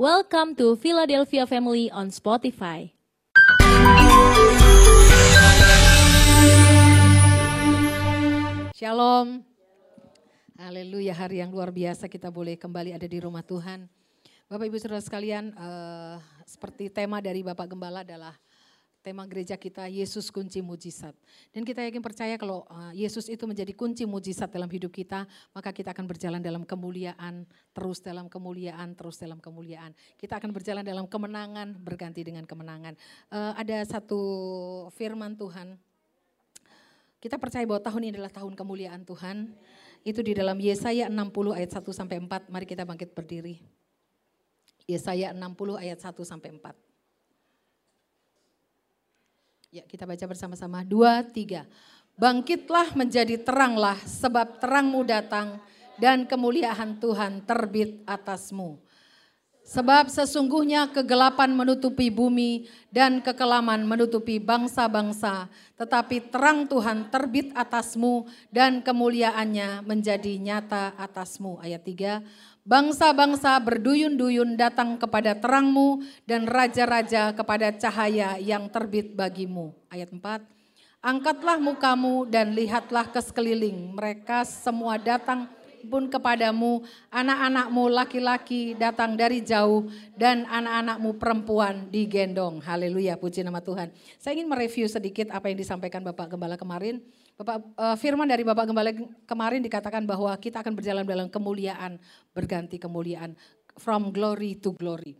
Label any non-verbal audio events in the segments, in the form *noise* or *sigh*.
Welcome to Philadelphia Family on Spotify. Shalom. Haleluya, hari yang luar biasa kita boleh kembali ada di rumah Tuhan. Bapak Ibu Saudara sekalian, uh, seperti tema dari Bapak Gembala adalah tema gereja kita Yesus kunci mujizat. Dan kita yakin percaya kalau uh, Yesus itu menjadi kunci mujizat dalam hidup kita, maka kita akan berjalan dalam kemuliaan, terus dalam kemuliaan, terus dalam kemuliaan. Kita akan berjalan dalam kemenangan, berganti dengan kemenangan. Uh, ada satu firman Tuhan kita percaya bahwa tahun ini adalah tahun kemuliaan Tuhan. Itu di dalam Yesaya 60 ayat 1 sampai 4. Mari kita bangkit berdiri. Yesaya 60 ayat 1 sampai 4. Ya, kita baca bersama-sama. Dua, tiga. Bangkitlah menjadi teranglah sebab terangmu datang dan kemuliaan Tuhan terbit atasmu. Sebab sesungguhnya kegelapan menutupi bumi dan kekelaman menutupi bangsa-bangsa. Tetapi terang Tuhan terbit atasmu dan kemuliaannya menjadi nyata atasmu. Ayat 3. Bangsa-bangsa berduyun-duyun datang kepada terangmu dan raja-raja kepada cahaya yang terbit bagimu. Ayat 4. Angkatlah mukamu dan lihatlah ke sekeliling. Mereka semua datang pun kepadamu, anak-anakmu laki-laki datang dari jauh dan anak-anakmu perempuan digendong. Haleluya, puji nama Tuhan. Saya ingin mereview sedikit apa yang disampaikan Bapak Gembala kemarin. Bapak uh, firman dari Bapak Gembala kemarin dikatakan bahwa kita akan berjalan dalam kemuliaan, berganti kemuliaan from glory to glory.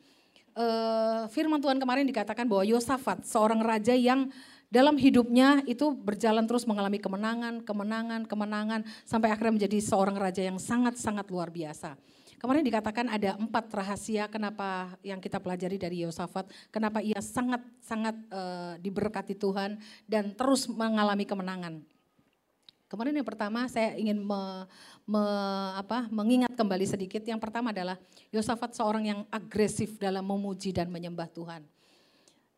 Uh, firman Tuhan kemarin dikatakan bahwa Yosafat seorang raja yang dalam hidupnya itu berjalan terus mengalami kemenangan, kemenangan, kemenangan sampai akhirnya menjadi seorang raja yang sangat-sangat luar biasa. Kemarin dikatakan ada empat rahasia kenapa yang kita pelajari dari Yosafat, kenapa ia sangat-sangat uh, diberkati Tuhan dan terus mengalami kemenangan. Kemarin yang pertama saya ingin me, me, apa, mengingat kembali sedikit. Yang pertama adalah Yosafat seorang yang agresif dalam memuji dan menyembah Tuhan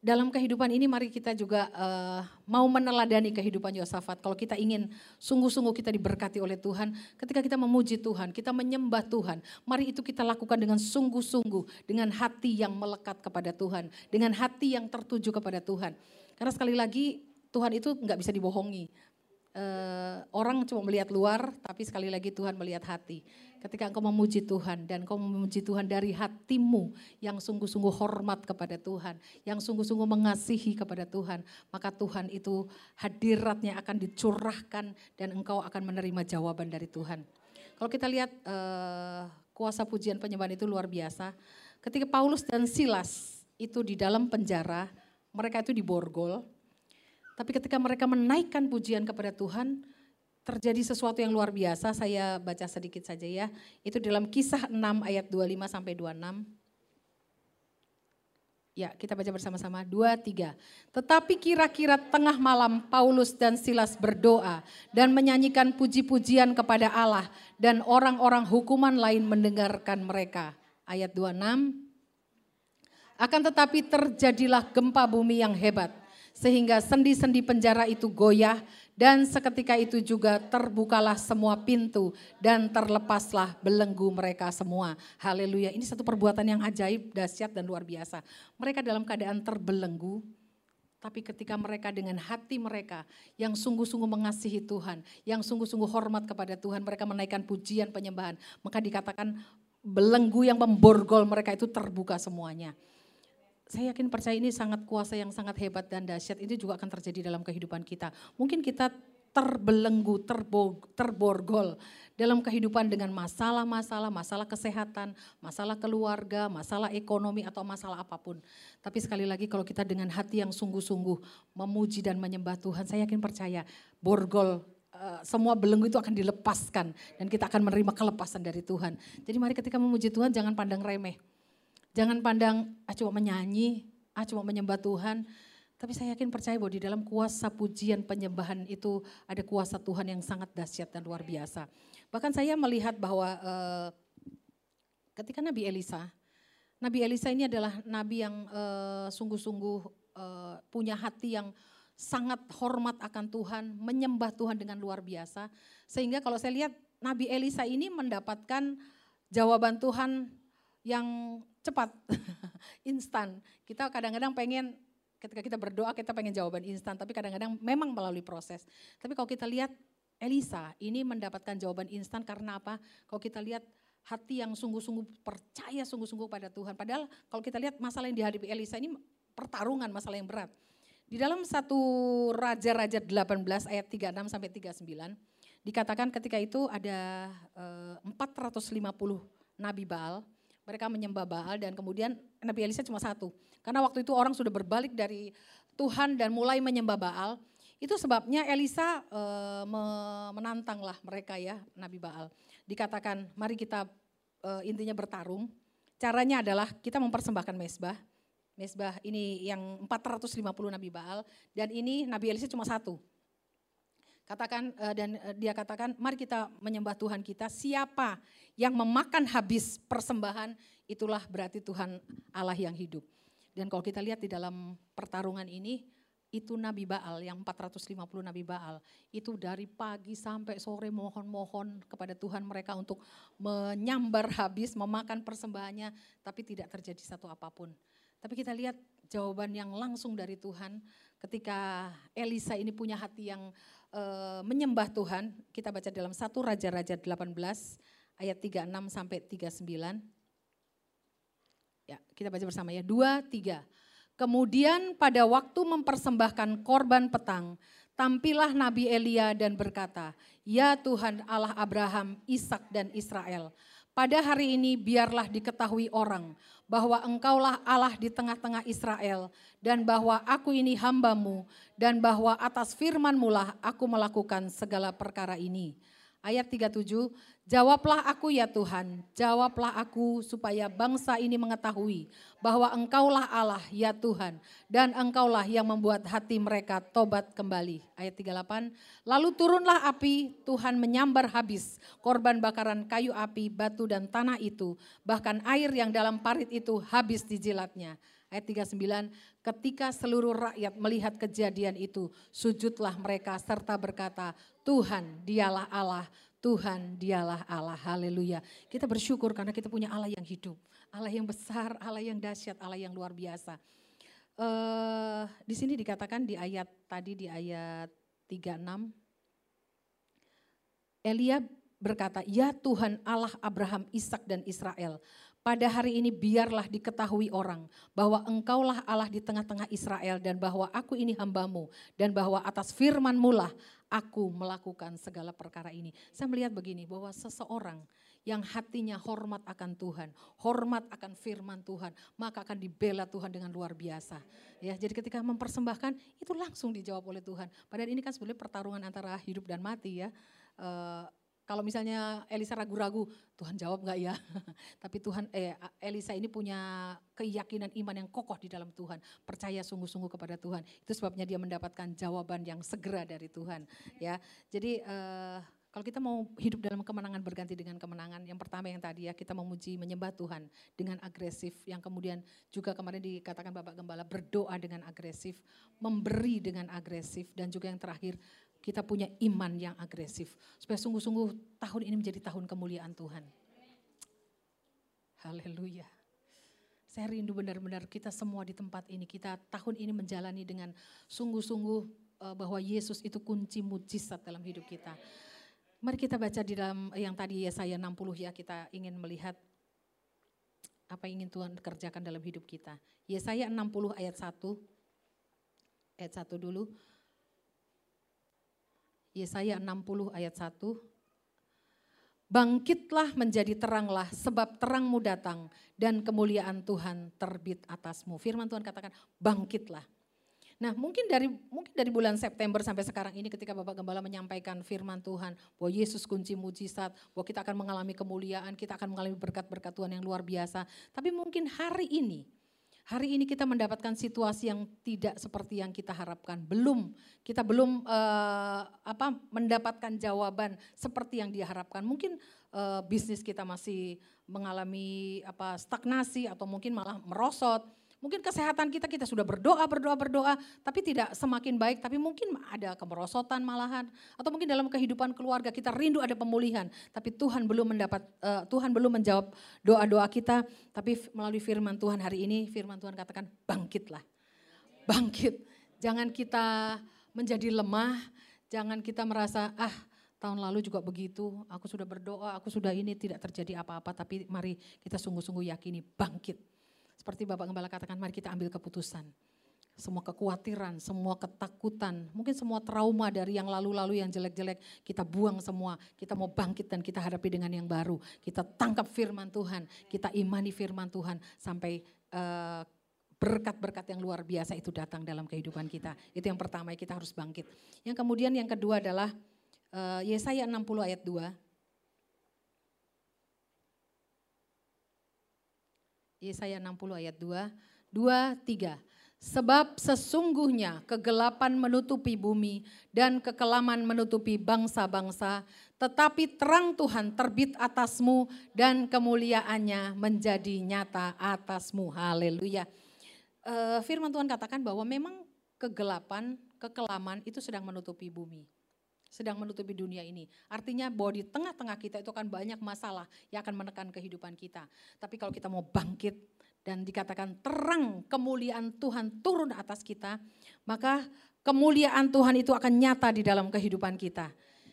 dalam kehidupan ini mari kita juga uh, mau meneladani kehidupan Yosafat. Kalau kita ingin sungguh-sungguh kita diberkati oleh Tuhan, ketika kita memuji Tuhan, kita menyembah Tuhan, mari itu kita lakukan dengan sungguh-sungguh, dengan hati yang melekat kepada Tuhan, dengan hati yang tertuju kepada Tuhan. Karena sekali lagi Tuhan itu nggak bisa dibohongi. Uh, orang cuma melihat luar, tapi sekali lagi Tuhan melihat hati. Ketika engkau memuji Tuhan dan engkau memuji Tuhan dari hatimu yang sungguh-sungguh hormat kepada Tuhan, yang sungguh-sungguh mengasihi kepada Tuhan, maka Tuhan itu hadiratnya akan dicurahkan dan engkau akan menerima jawaban dari Tuhan. Kalau kita lihat uh, kuasa pujian penyembahan itu luar biasa. Ketika Paulus dan Silas itu di dalam penjara, mereka itu diborgol. Tapi ketika mereka menaikkan pujian kepada Tuhan, terjadi sesuatu yang luar biasa. Saya baca sedikit saja ya. Itu dalam kisah 6 ayat 25 sampai 26. Ya, kita baca bersama-sama. Dua, tiga. Tetapi kira-kira tengah malam Paulus dan Silas berdoa dan menyanyikan puji-pujian kepada Allah dan orang-orang hukuman lain mendengarkan mereka. Ayat 26. Akan tetapi terjadilah gempa bumi yang hebat sehingga sendi-sendi penjara itu goyah dan seketika itu juga terbukalah semua pintu dan terlepaslah belenggu mereka semua. Haleluya. Ini satu perbuatan yang ajaib, dahsyat dan luar biasa. Mereka dalam keadaan terbelenggu, tapi ketika mereka dengan hati mereka yang sungguh-sungguh mengasihi Tuhan, yang sungguh-sungguh hormat kepada Tuhan, mereka menaikkan pujian penyembahan, maka dikatakan belenggu yang memborgol mereka itu terbuka semuanya saya yakin percaya ini sangat kuasa yang sangat hebat dan dahsyat ini juga akan terjadi dalam kehidupan kita. Mungkin kita terbelenggu, terbo, terborgol dalam kehidupan dengan masalah-masalah, masalah kesehatan, masalah keluarga, masalah ekonomi atau masalah apa pun. Tapi sekali lagi kalau kita dengan hati yang sungguh-sungguh memuji dan menyembah Tuhan, saya yakin percaya borgol eh, semua belenggu itu akan dilepaskan dan kita akan menerima kelepasan dari Tuhan. Jadi mari ketika memuji Tuhan jangan pandang remeh Jangan pandang, ah cuma menyanyi, ah cuma menyembah Tuhan. Tapi saya yakin percaya bahwa di dalam kuasa pujian penyembahan itu ada kuasa Tuhan yang sangat dahsyat dan luar biasa. Bahkan saya melihat bahwa uh, ketika Nabi Elisa, Nabi Elisa ini adalah nabi yang uh, sungguh-sungguh uh, punya hati yang sangat hormat akan Tuhan, menyembah Tuhan dengan luar biasa. Sehingga kalau saya lihat Nabi Elisa ini mendapatkan jawaban Tuhan yang cepat, *laughs* instan. Kita kadang-kadang pengen ketika kita berdoa kita pengen jawaban instan, tapi kadang-kadang memang melalui proses. Tapi kalau kita lihat Elisa ini mendapatkan jawaban instan karena apa? Kalau kita lihat hati yang sungguh-sungguh percaya sungguh-sungguh pada Tuhan. Padahal kalau kita lihat masalah yang dihadapi Elisa ini pertarungan masalah yang berat. Di dalam satu Raja-Raja 18 ayat 36 sampai 39 dikatakan ketika itu ada eh, 450 nabi Baal, mereka menyembah Baal dan kemudian Nabi Elisa cuma satu. Karena waktu itu orang sudah berbalik dari Tuhan dan mulai menyembah Baal. Itu sebabnya Elisa e, menantanglah mereka ya, Nabi Baal. Dikatakan, mari kita e, intinya bertarung. Caranya adalah kita mempersembahkan mesbah. Mesbah ini yang 450 Nabi Baal dan ini Nabi Elisa cuma satu. Katakan e, dan e, dia katakan, mari kita menyembah Tuhan kita. Siapa yang memakan habis persembahan, itulah berarti Tuhan Allah yang hidup. Dan kalau kita lihat di dalam pertarungan ini, itu Nabi Baal yang 450 Nabi Baal itu dari pagi sampai sore mohon-mohon kepada Tuhan mereka untuk menyambar habis memakan persembahannya tapi tidak terjadi satu apa pun. Tapi kita lihat jawaban yang langsung dari Tuhan ketika Elisa ini punya hati yang e, menyembah Tuhan. Kita baca dalam satu Raja-Raja 18 ayat 36 sampai 39. Ya, kita baca bersama ya. Dua, tiga. Kemudian pada waktu mempersembahkan korban petang, tampillah Nabi Elia dan berkata, Ya Tuhan Allah Abraham, Ishak dan Israel, pada hari ini biarlah diketahui orang bahwa engkaulah Allah di tengah-tengah Israel dan bahwa aku ini hambamu dan bahwa atas firmanmu lah aku melakukan segala perkara ini. Ayat 37, jawablah aku ya Tuhan, jawablah aku supaya bangsa ini mengetahui bahwa engkaulah Allah ya Tuhan dan engkaulah yang membuat hati mereka tobat kembali. Ayat 38, lalu turunlah api, Tuhan menyambar habis korban bakaran kayu api, batu dan tanah itu, bahkan air yang dalam parit itu habis dijilatnya. Ayat 39, ketika seluruh rakyat melihat kejadian itu, sujudlah mereka serta berkata, Tuhan dialah Allah, Tuhan dialah Allah. Haleluya. Kita bersyukur karena kita punya Allah yang hidup. Allah yang besar, Allah yang dahsyat, Allah yang luar biasa. Uh, di sini dikatakan di ayat tadi di ayat 36, Elia berkata, "Ya Tuhan Allah Abraham, Ishak dan Israel, pada hari ini biarlah diketahui orang bahwa engkaulah Allah di tengah-tengah Israel dan bahwa aku ini hambamu dan bahwa atas firmanmu lah aku melakukan segala perkara ini. Saya melihat begini bahwa seseorang yang hatinya hormat akan Tuhan, hormat akan firman Tuhan, maka akan dibela Tuhan dengan luar biasa. Ya, jadi ketika mempersembahkan itu langsung dijawab oleh Tuhan. Padahal ini kan sebenarnya pertarungan antara hidup dan mati ya. Uh, kalau misalnya Elisa ragu-ragu, Tuhan jawab nggak ya? *laughs* Tapi Tuhan, eh, Elisa ini punya keyakinan iman yang kokoh di dalam Tuhan, percaya sungguh-sungguh kepada Tuhan. Itu sebabnya dia mendapatkan jawaban yang segera dari Tuhan. Ya, jadi eh, kalau kita mau hidup dalam kemenangan berganti dengan kemenangan, yang pertama yang tadi ya kita memuji menyembah Tuhan dengan agresif, yang kemudian juga kemarin dikatakan Bapak Gembala berdoa dengan agresif, memberi dengan agresif, dan juga yang terakhir kita punya iman yang agresif. Supaya sungguh-sungguh tahun ini menjadi tahun kemuliaan Tuhan. Haleluya. Saya rindu benar-benar kita semua di tempat ini, kita tahun ini menjalani dengan sungguh-sungguh eh, bahwa Yesus itu kunci mujizat dalam hidup kita. Mari kita baca di dalam yang tadi Yesaya 60 ya, kita ingin melihat apa yang ingin Tuhan kerjakan dalam hidup kita. Yesaya 60 ayat 1, ayat 1 dulu. Yesaya 60 ayat 1. Bangkitlah menjadi teranglah sebab terangmu datang dan kemuliaan Tuhan terbit atasmu. Firman Tuhan katakan bangkitlah. Nah mungkin dari mungkin dari bulan September sampai sekarang ini ketika Bapak Gembala menyampaikan firman Tuhan bahwa Yesus kunci mujizat, bahwa kita akan mengalami kemuliaan, kita akan mengalami berkat-berkat Tuhan yang luar biasa. Tapi mungkin hari ini Hari ini kita mendapatkan situasi yang tidak seperti yang kita harapkan. Belum, kita belum uh, apa mendapatkan jawaban seperti yang diharapkan. Mungkin uh, bisnis kita masih mengalami apa stagnasi atau mungkin malah merosot. Mungkin kesehatan kita kita sudah berdoa, berdoa, berdoa, tapi tidak semakin baik, tapi mungkin ada kemerosotan malahan atau mungkin dalam kehidupan keluarga kita rindu ada pemulihan, tapi Tuhan belum mendapat uh, Tuhan belum menjawab doa-doa kita, tapi melalui firman Tuhan hari ini firman Tuhan katakan bangkitlah. Bangkit. Jangan kita menjadi lemah, jangan kita merasa ah tahun lalu juga begitu, aku sudah berdoa, aku sudah ini tidak terjadi apa-apa, tapi mari kita sungguh-sungguh yakini bangkit. Seperti Bapak Gembala katakan, mari kita ambil keputusan. Semua kekhawatiran, semua ketakutan, mungkin semua trauma dari yang lalu-lalu yang jelek-jelek, kita buang semua. Kita mau bangkit dan kita hadapi dengan yang baru. Kita tangkap firman Tuhan, kita imani firman Tuhan sampai uh, berkat-berkat yang luar biasa itu datang dalam kehidupan kita. Itu yang pertama, kita harus bangkit. Yang kemudian yang kedua adalah uh, Yesaya 60 ayat 2. Yesaya 60 ayat 2, 2, 3. Sebab sesungguhnya kegelapan menutupi bumi dan kekelaman menutupi bangsa-bangsa, tetapi terang Tuhan terbit atasmu dan kemuliaannya menjadi nyata atasmu. Haleluya. Uh, firman Tuhan katakan bahwa memang kegelapan, kekelaman itu sedang menutupi bumi sedang menutupi dunia ini. Artinya bahwa di tengah-tengah kita itu akan banyak masalah yang akan menekan kehidupan kita. Tapi kalau kita mau bangkit dan dikatakan terang kemuliaan Tuhan turun atas kita, maka kemuliaan Tuhan itu akan nyata di dalam kehidupan kita.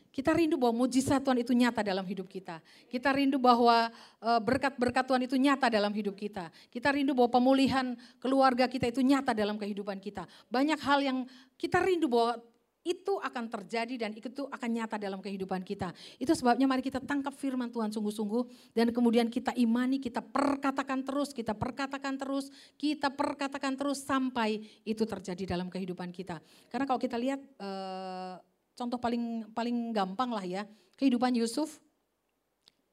Kita rindu bahwa mujizat Tuhan itu nyata dalam hidup kita. Kita rindu bahwa eh, berkat-berkat Tuhan itu nyata dalam hidup kita. Kita rindu bahwa pemulihan keluarga kita itu nyata dalam kehidupan kita. Banyak hal yang kita rindu bahwa itu akan terjadi dan itu akan nyata dalam kehidupan kita. Itu sebabnya mari kita tangkap firman Tuhan sungguh-sungguh dan kemudian kita imani, kita perkatakan terus, kita perkatakan terus, kita perkatakan terus sampai itu terjadi dalam kehidupan kita. Karena kalau kita lihat eh, contoh paling paling gampang lah ya, kehidupan Yusuf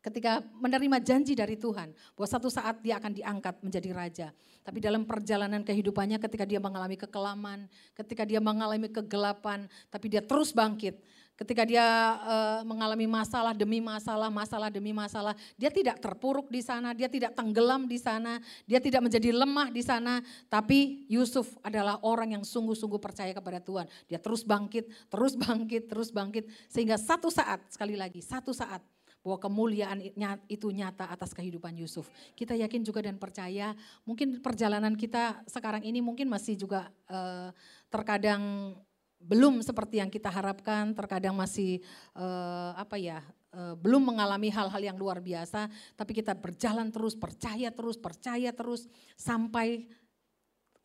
ketika menerima janji dari Tuhan bahwa satu saat dia akan diangkat menjadi raja. Tapi dalam perjalanan kehidupannya ketika dia mengalami kekelaman, ketika dia mengalami kegelapan, tapi dia terus bangkit. Ketika dia uh, mengalami masalah demi masalah, masalah demi masalah, dia tidak terpuruk di sana, dia tidak tenggelam di sana, dia tidak menjadi lemah di sana, tapi Yusuf adalah orang yang sungguh-sungguh percaya kepada Tuhan. Dia terus bangkit, terus bangkit, terus bangkit sehingga satu saat sekali lagi, satu saat bahwa kemuliaan itu nyata atas kehidupan Yusuf. Kita yakin juga dan percaya, mungkin perjalanan kita sekarang ini mungkin masih juga uh, terkadang belum seperti yang kita harapkan, terkadang masih uh, apa ya, uh, belum mengalami hal-hal yang luar biasa, tapi kita berjalan terus, percaya terus, percaya terus sampai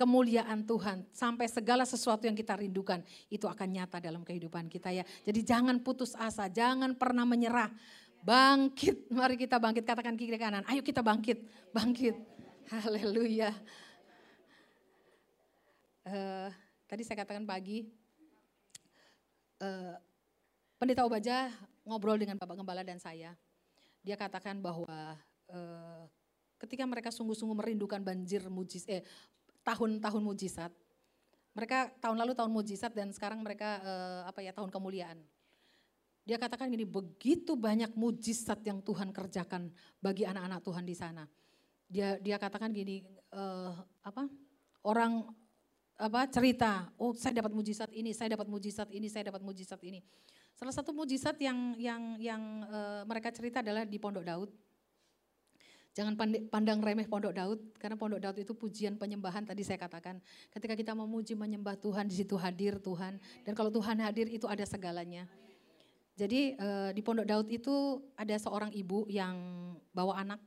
kemuliaan Tuhan sampai segala sesuatu yang kita rindukan itu akan nyata dalam kehidupan kita ya. Jadi jangan putus asa, jangan pernah menyerah. Bangkit, mari kita bangkit, katakan kiri kanan. Ayo kita bangkit, bangkit. Haleluya. Uh, tadi saya katakan pagi, uh, Pendeta Obaja ngobrol dengan Bapak Gembala dan saya. Dia katakan bahwa uh, ketika mereka sungguh-sungguh merindukan banjir mujis, eh, tahun-tahun mujizat, mereka tahun lalu tahun mujizat dan sekarang mereka uh, apa ya tahun kemuliaan. Dia katakan gini, begitu banyak mujizat yang Tuhan kerjakan bagi anak-anak Tuhan di sana. Dia dia katakan gini, uh, apa? Orang apa cerita, oh saya dapat mujizat ini, saya dapat mujizat ini, saya dapat mujizat ini. Salah satu mujizat yang yang yang uh, mereka cerita adalah di Pondok Daud. Jangan pandang remeh Pondok Daud, karena Pondok Daud itu pujian penyembahan tadi saya katakan. Ketika kita memuji menyembah Tuhan, di situ hadir Tuhan. Dan kalau Tuhan hadir itu ada segalanya. Jadi uh, di Pondok Daud itu ada seorang ibu yang bawa anak,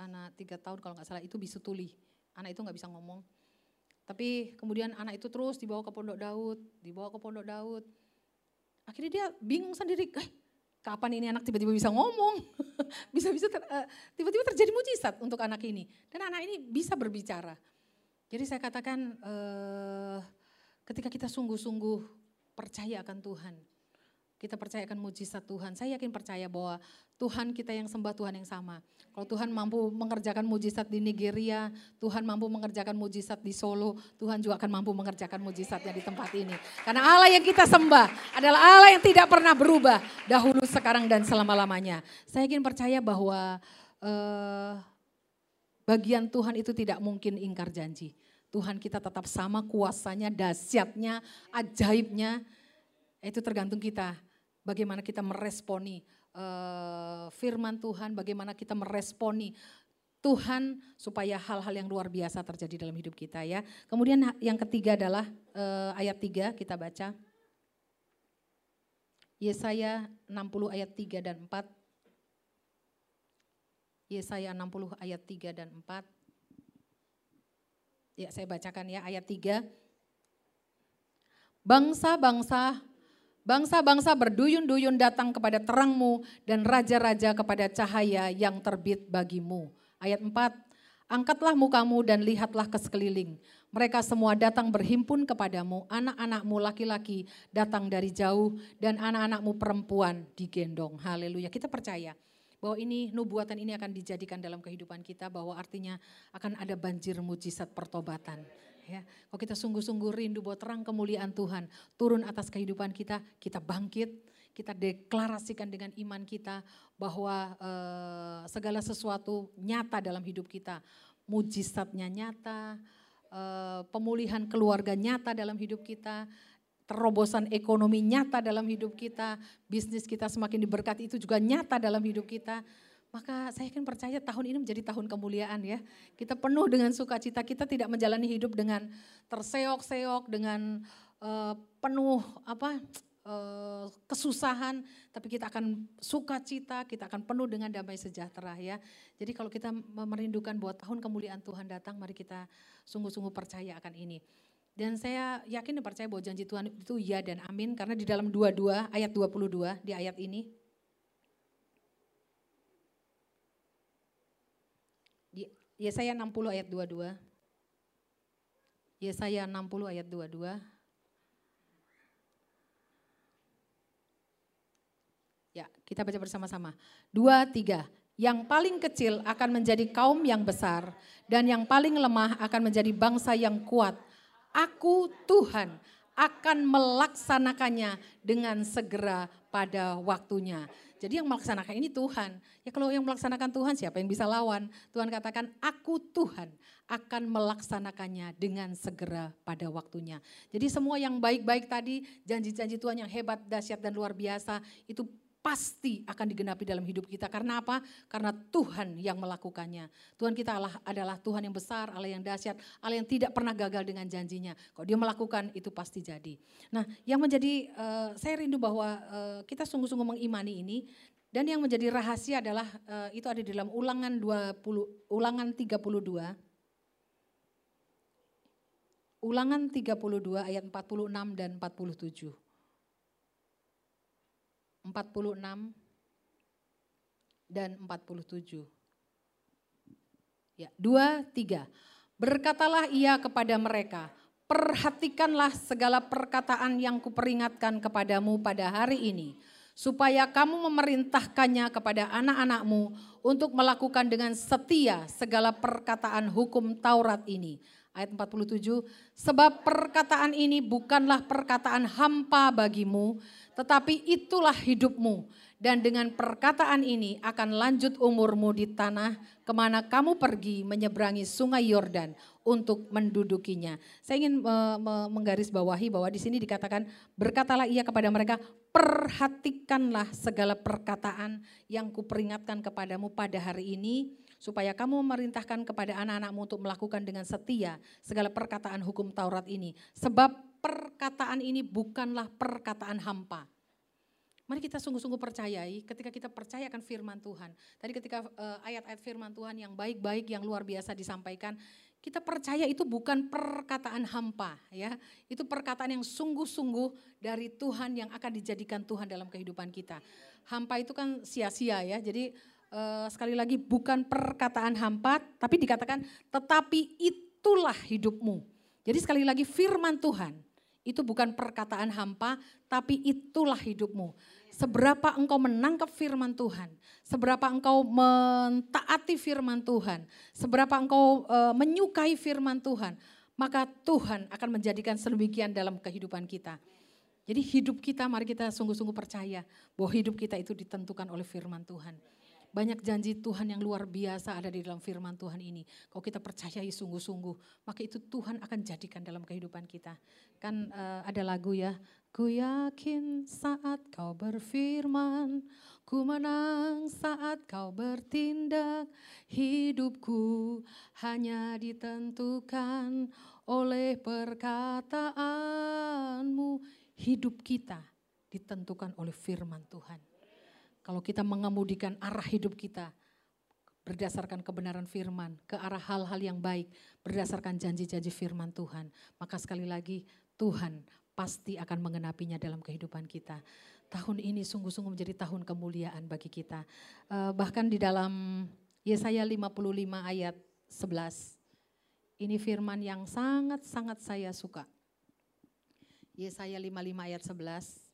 anak tiga tahun kalau nggak salah itu bisu tuli. Anak itu nggak bisa ngomong. Tapi kemudian anak itu terus dibawa ke Pondok Daud, dibawa ke Pondok Daud. Akhirnya dia bingung sendiri, eh, kapan ini anak tiba-tiba bisa ngomong? *laughs* Bisa-bisa ter, uh, tiba-tiba terjadi mujizat untuk anak ini. Dan anak ini bisa berbicara. Jadi saya katakan uh, ketika kita sungguh-sungguh percaya akan Tuhan, kita percayakan mujizat Tuhan. Saya yakin percaya bahwa Tuhan kita yang sembah Tuhan yang sama. Kalau Tuhan mampu mengerjakan mujizat di Nigeria, Tuhan mampu mengerjakan mujizat di Solo, Tuhan juga akan mampu mengerjakan mujizatnya di tempat ini. Karena Allah yang kita sembah adalah Allah yang tidak pernah berubah dahulu, sekarang dan selama-lamanya. Saya yakin percaya bahwa uh, bagian Tuhan itu tidak mungkin ingkar janji. Tuhan kita tetap sama kuasanya, dahsyatnya, ajaibnya. Itu tergantung kita. Bagaimana kita meresponi uh, firman Tuhan, bagaimana kita meresponi Tuhan supaya hal-hal yang luar biasa terjadi dalam hidup kita ya. Kemudian yang ketiga adalah uh, ayat 3 kita baca. Yesaya 60 ayat 3 dan 4. Yesaya 60 ayat 3 dan 4. Ya, saya bacakan ya ayat 3. Bangsa-bangsa Bangsa-bangsa berduyun-duyun datang kepada terangmu dan raja-raja kepada cahaya yang terbit bagimu. Ayat 4, angkatlah mukamu dan lihatlah ke sekeliling. Mereka semua datang berhimpun kepadamu, anak-anakmu laki-laki datang dari jauh dan anak-anakmu perempuan digendong. Haleluya, kita percaya bahwa ini nubuatan ini akan dijadikan dalam kehidupan kita bahwa artinya akan ada banjir mujizat pertobatan ya. Kalau kita sungguh-sungguh rindu bahwa terang kemuliaan Tuhan turun atas kehidupan kita, kita bangkit, kita deklarasikan dengan iman kita bahwa uh, segala sesuatu nyata dalam hidup kita. Mujizatnya nyata, uh, pemulihan keluarga nyata dalam hidup kita, terobosan ekonomi nyata dalam hidup kita, bisnis kita semakin diberkati itu juga nyata dalam hidup kita. Maka saya yakin percaya tahun ini menjadi tahun kemuliaan ya. Kita penuh dengan sukacita, kita tidak menjalani hidup dengan terseok-seok, dengan uh, penuh apa uh, kesusahan, tapi kita akan sukacita, kita akan penuh dengan damai sejahtera ya. Jadi kalau kita merindukan bahwa tahun kemuliaan Tuhan datang, mari kita sungguh-sungguh percaya akan ini. Dan saya yakin dan percaya bahwa janji Tuhan itu ya dan amin karena di dalam 22 ayat 22 di ayat ini Yesaya 60 ayat 22. Yesaya 60 ayat 22. Ya, kita baca bersama-sama. Dua, tiga. Yang paling kecil akan menjadi kaum yang besar, dan yang paling lemah akan menjadi bangsa yang kuat. Aku Tuhan akan melaksanakannya dengan segera pada waktunya. Jadi yang melaksanakan ini Tuhan. Ya kalau yang melaksanakan Tuhan siapa yang bisa lawan? Tuhan katakan aku Tuhan akan melaksanakannya dengan segera pada waktunya. Jadi semua yang baik-baik tadi, janji-janji Tuhan yang hebat, dahsyat dan luar biasa itu pasti akan digenapi dalam hidup kita. Karena apa? Karena Tuhan yang melakukannya. Tuhan kita adalah, adalah Tuhan yang besar, Allah yang dahsyat, Allah yang tidak pernah gagal dengan janjinya. Kalau dia melakukan itu pasti jadi. Nah yang menjadi, uh, saya rindu bahwa uh, kita sungguh-sungguh mengimani ini. Dan yang menjadi rahasia adalah uh, itu ada di dalam ulangan 20, ulangan 32. Ulangan 32 ayat 46 dan 47. 46 dan 47. Ya, dua, tiga. Berkatalah ia kepada mereka, perhatikanlah segala perkataan yang kuperingatkan kepadamu pada hari ini, supaya kamu memerintahkannya kepada anak-anakmu untuk melakukan dengan setia segala perkataan hukum Taurat ini. Ayat 47, sebab perkataan ini bukanlah perkataan hampa bagimu, tetapi itulah hidupmu. Dan dengan perkataan ini akan lanjut umurmu di tanah ke mana kamu pergi menyeberangi sungai Yordan untuk mendudukinya. Saya ingin menggarisbawahi bahwa di sini dikatakan berkatalah ia kepada mereka perhatikanlah segala perkataan yang kuperingatkan kepadamu pada hari ini supaya kamu memerintahkan kepada anak-anakmu untuk melakukan dengan setia segala perkataan hukum Taurat ini. Sebab perkataan ini bukanlah perkataan hampa. Mari kita sungguh-sungguh percayai ketika kita percaya akan firman Tuhan. Tadi ketika uh, ayat-ayat firman Tuhan yang baik-baik, yang luar biasa disampaikan, kita percaya itu bukan perkataan hampa ya. Itu perkataan yang sungguh-sungguh dari Tuhan yang akan dijadikan Tuhan dalam kehidupan kita. Hampa itu kan sia-sia ya. Jadi uh, sekali lagi bukan perkataan hampa tapi dikatakan tetapi itulah hidupmu. Jadi sekali lagi firman Tuhan itu bukan perkataan hampa, tapi itulah hidupmu. Seberapa engkau menangkap firman Tuhan, seberapa engkau mentaati firman Tuhan, seberapa engkau e, menyukai firman Tuhan, maka Tuhan akan menjadikan sedemikian dalam kehidupan kita. Jadi hidup kita, mari kita sungguh-sungguh percaya bahwa hidup kita itu ditentukan oleh firman Tuhan. Banyak janji Tuhan yang luar biasa ada di dalam firman Tuhan ini. Kalau kita percayai sungguh-sungguh, maka itu Tuhan akan jadikan dalam kehidupan kita. Kan uh, ada lagu ya, Ku yakin saat kau berfirman, ku menang saat kau bertindak. Hidupku hanya ditentukan oleh perkataanmu. Hidup kita ditentukan oleh firman Tuhan. Kalau kita mengemudikan arah hidup kita berdasarkan kebenaran firman, ke arah hal-hal yang baik, berdasarkan janji-janji firman Tuhan, maka sekali lagi Tuhan pasti akan mengenapinya dalam kehidupan kita. Tahun ini sungguh-sungguh menjadi tahun kemuliaan bagi kita. Uh, bahkan di dalam Yesaya 55 ayat 11, ini firman yang sangat-sangat saya suka. Yesaya 55 ayat 11.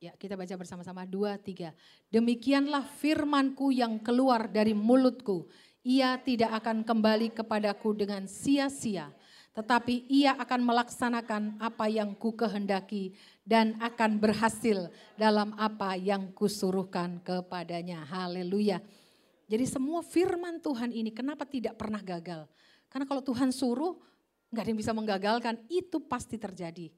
Ya, kita baca bersama-sama dua, tiga. Demikianlah firmanku yang keluar dari mulutku. Ia tidak akan kembali kepadaku dengan sia-sia. Tetapi ia akan melaksanakan apa yang ku kehendaki dan akan berhasil dalam apa yang kusuruhkan kepadanya. Haleluya. Jadi semua firman Tuhan ini kenapa tidak pernah gagal? Karena kalau Tuhan suruh, nggak ada yang bisa menggagalkan, itu pasti terjadi.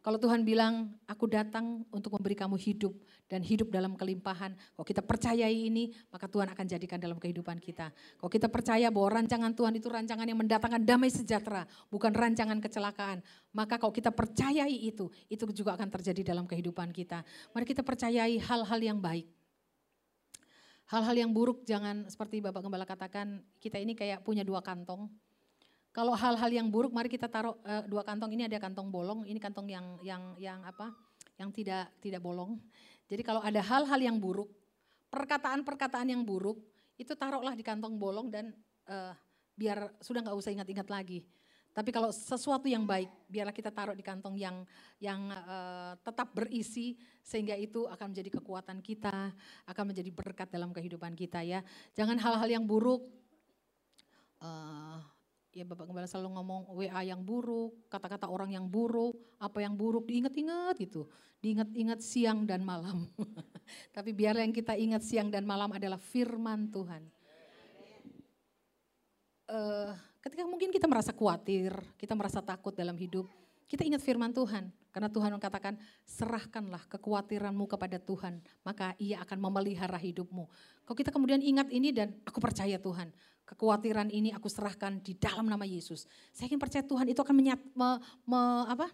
Kalau Tuhan bilang, aku datang untuk memberi kamu hidup dan hidup dalam kelimpahan. Kalau kita percayai ini, maka Tuhan akan jadikan dalam kehidupan kita. Kalau kita percaya bahwa rancangan Tuhan itu rancangan yang mendatangkan damai sejahtera, bukan rancangan kecelakaan. Maka kalau kita percayai itu, itu juga akan terjadi dalam kehidupan kita. Mari kita percayai hal-hal yang baik. Hal-hal yang buruk jangan seperti Bapak Gembala katakan, kita ini kayak punya dua kantong kalau hal-hal yang buruk, mari kita taruh uh, dua kantong. Ini ada kantong bolong, ini kantong yang yang yang apa? Yang tidak tidak bolong. Jadi kalau ada hal-hal yang buruk, perkataan-perkataan yang buruk, itu taruhlah di kantong bolong dan uh, biar sudah nggak usah ingat-ingat lagi. Tapi kalau sesuatu yang baik, biarlah kita taruh di kantong yang yang uh, tetap berisi sehingga itu akan menjadi kekuatan kita, akan menjadi berkat dalam kehidupan kita ya. Jangan hal-hal yang buruk uh, ya Bapak Gembala selalu ngomong WA yang buruk, kata-kata orang yang buruk, apa yang buruk diingat-ingat gitu. Diingat-ingat siang dan malam. *laughs* Tapi biar yang kita ingat siang dan malam adalah firman Tuhan. Uh, ketika mungkin kita merasa khawatir, kita merasa takut dalam hidup, kita ingat firman Tuhan. Karena Tuhan mengatakan, serahkanlah kekhawatiranmu kepada Tuhan, maka ia akan memelihara hidupmu. Kalau kita kemudian ingat ini dan aku percaya Tuhan, kekhawatiran ini aku serahkan di dalam nama Yesus. Saya ingin percaya Tuhan itu akan menyat, me, me, apa,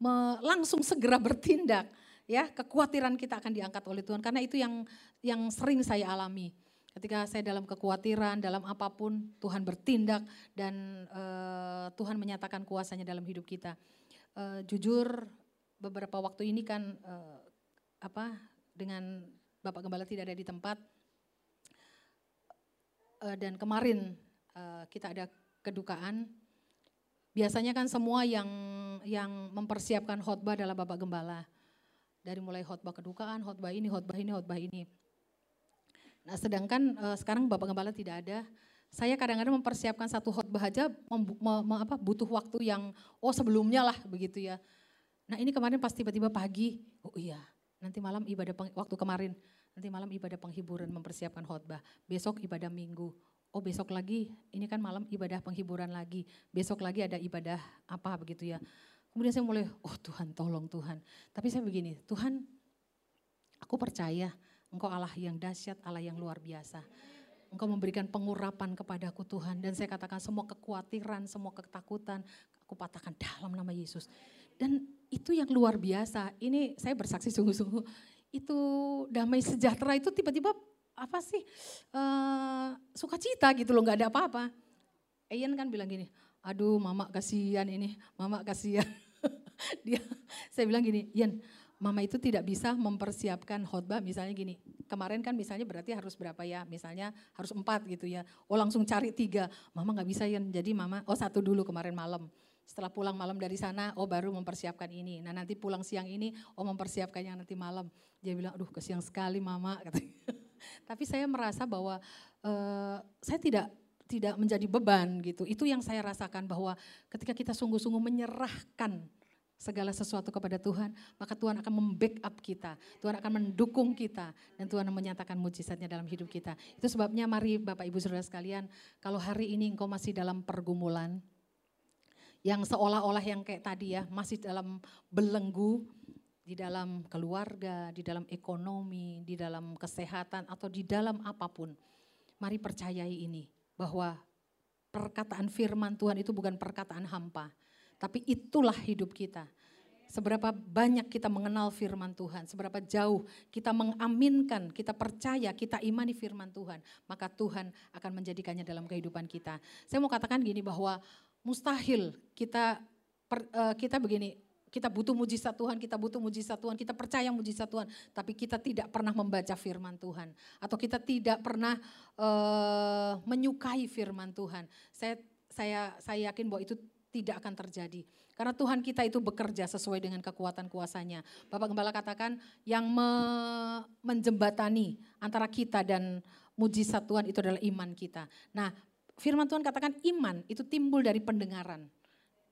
me, langsung segera bertindak. Ya, kekhawatiran kita akan diangkat oleh Tuhan karena itu yang yang sering saya alami. Ketika saya dalam kekhawatiran, dalam apa pun, Tuhan bertindak dan uh, Tuhan menyatakan kuasanya dalam hidup kita. Uh, jujur, beberapa waktu ini kan uh, apa dengan Bapak Gembala tidak ada di tempat, uh, dan kemarin uh, kita ada kedukaan. Biasanya kan semua yang yang mempersiapkan khotbah adalah Bapak Gembala. Dari mulai khotbah kedukaan, khotbah ini, khotbah ini, khotbah ini. Nah, sedangkan uh, sekarang Bapak Gembala tidak ada. Saya kadang-kadang mempersiapkan satu khotbah aja apa, butuh waktu yang oh sebelumnya lah begitu ya. Nah, ini kemarin pas tiba-tiba pagi, oh iya, nanti malam ibadah peng, waktu kemarin Nanti malam ibadah penghiburan mempersiapkan khotbah. Besok ibadah minggu. Oh besok lagi, ini kan malam ibadah penghiburan lagi. Besok lagi ada ibadah apa begitu ya. Kemudian saya mulai, oh Tuhan tolong Tuhan. Tapi saya begini, Tuhan aku percaya Engkau Allah yang dahsyat, Allah yang luar biasa. Engkau memberikan pengurapan kepadaku Tuhan. Dan saya katakan semua kekhawatiran, semua ketakutan, aku patahkan dalam nama Yesus. Dan itu yang luar biasa. Ini saya bersaksi sungguh-sungguh itu damai sejahtera itu tiba-tiba apa sih uh, sukacita gitu loh nggak ada apa-apa. Ian kan bilang gini, aduh mama kasihan ini, mama kasihan. *laughs* Dia, saya bilang gini, Ian, mama itu tidak bisa mempersiapkan khotbah misalnya gini. Kemarin kan misalnya berarti harus berapa ya, misalnya harus empat gitu ya. Oh langsung cari tiga, mama nggak bisa Ian, jadi mama, oh satu dulu kemarin malam setelah pulang malam dari sana, oh baru mempersiapkan ini. Nah nanti pulang siang ini, oh mempersiapkan yang nanti malam. Dia bilang, aduh kesiang sekali mama. *laughs* Tapi saya merasa bahwa uh, saya tidak tidak menjadi beban gitu. Itu yang saya rasakan bahwa ketika kita sungguh-sungguh menyerahkan segala sesuatu kepada Tuhan, maka Tuhan akan membackup kita, Tuhan akan mendukung kita, dan Tuhan menyatakan mujizatnya dalam hidup kita. Itu sebabnya mari Bapak Ibu Saudara sekalian, kalau hari ini engkau masih dalam pergumulan, yang seolah-olah yang kayak tadi ya, masih dalam belenggu, di dalam keluarga, di dalam ekonomi, di dalam kesehatan, atau di dalam apa pun. Mari percayai ini, bahwa perkataan firman Tuhan itu bukan perkataan hampa tapi itulah hidup kita. Seberapa banyak kita mengenal firman Tuhan, seberapa jauh kita mengaminkan, kita percaya, kita imani firman Tuhan, maka Tuhan akan menjadikannya dalam kehidupan kita. Saya mau katakan gini bahwa mustahil kita uh, kita begini, kita butuh mujizat Tuhan, kita butuh mujizat Tuhan, kita percaya mujizat Tuhan, tapi kita tidak pernah membaca firman Tuhan atau kita tidak pernah uh, menyukai firman Tuhan. Saya saya saya yakin bahwa itu tidak akan terjadi. Karena Tuhan kita itu bekerja sesuai dengan kekuatan kuasanya. Bapak Gembala katakan yang me menjembatani antara kita dan mujizat Tuhan itu adalah iman kita. Nah firman Tuhan katakan iman itu timbul dari pendengaran.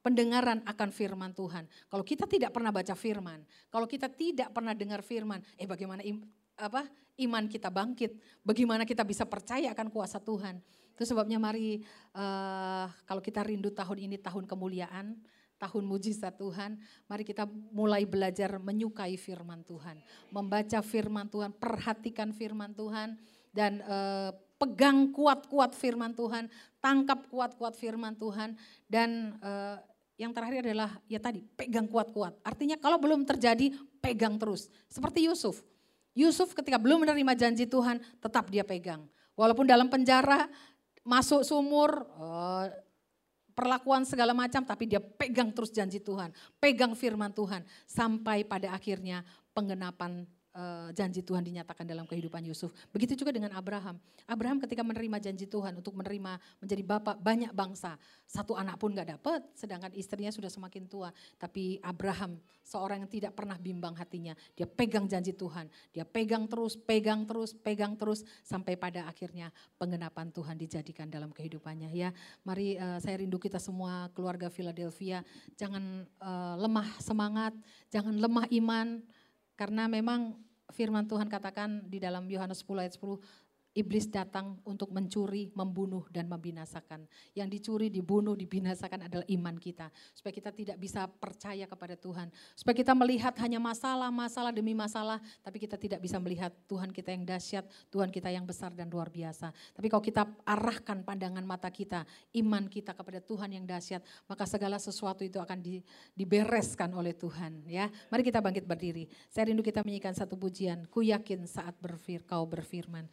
Pendengaran akan firman Tuhan. Kalau kita tidak pernah baca firman, kalau kita tidak pernah dengar firman, eh bagaimana im, apa iman kita bangkit? Bagaimana kita bisa percaya akan kuasa Tuhan? Itu sebabnya mari uh, kalau kita rindu tahun ini tahun kemuliaan, tahun mujizat Tuhan, mari kita mulai belajar menyukai firman Tuhan, membaca firman Tuhan, perhatikan firman Tuhan dan uh, pegang kuat-kuat firman Tuhan, tangkap kuat-kuat firman Tuhan dan uh, yang terakhir adalah ya tadi pegang kuat-kuat. Artinya kalau belum terjadi pegang terus. Seperti Yusuf. Yusuf ketika belum menerima janji Tuhan tetap dia pegang. Walaupun dalam penjara masuk sumur, uh, perlakuan segala macam, tapi dia pegang terus janji Tuhan, pegang firman Tuhan, sampai pada akhirnya penggenapan uh, janji Tuhan dinyatakan dalam kehidupan Yusuf. Begitu juga dengan Abraham. Abraham ketika menerima janji Tuhan untuk menerima menjadi bapak banyak bangsa, satu anak pun gak dapat, sedangkan istrinya sudah semakin tua. Tapi Abraham seorang yang tidak pernah bimbang hatinya, dia pegang janji Tuhan, dia pegang terus, pegang terus, pegang terus sampai pada akhirnya penggenapan Tuhan dijadikan dalam kehidupannya. Ya, mari uh, saya rindu kita semua keluarga Philadelphia, jangan uh, lemah semangat, jangan lemah iman karena memang firman Tuhan katakan di dalam Yohanes 10 ayat 10, Iblis datang untuk mencuri, membunuh, dan membinasakan. Yang dicuri, dibunuh, dibinasakan adalah iman kita. Supaya kita tidak bisa percaya kepada Tuhan. Supaya kita melihat hanya masalah, masalah demi masalah. Tapi kita tidak bisa melihat Tuhan kita yang dahsyat, Tuhan kita yang besar dan luar biasa. Tapi kalau kita arahkan pandangan mata kita, iman kita kepada Tuhan yang dahsyat, maka segala sesuatu itu akan di, dibereskan oleh Tuhan. Ya, Mari kita bangkit berdiri. Saya rindu kita menyanyikan satu pujian. Ku yakin saat berfir, kau berfirman.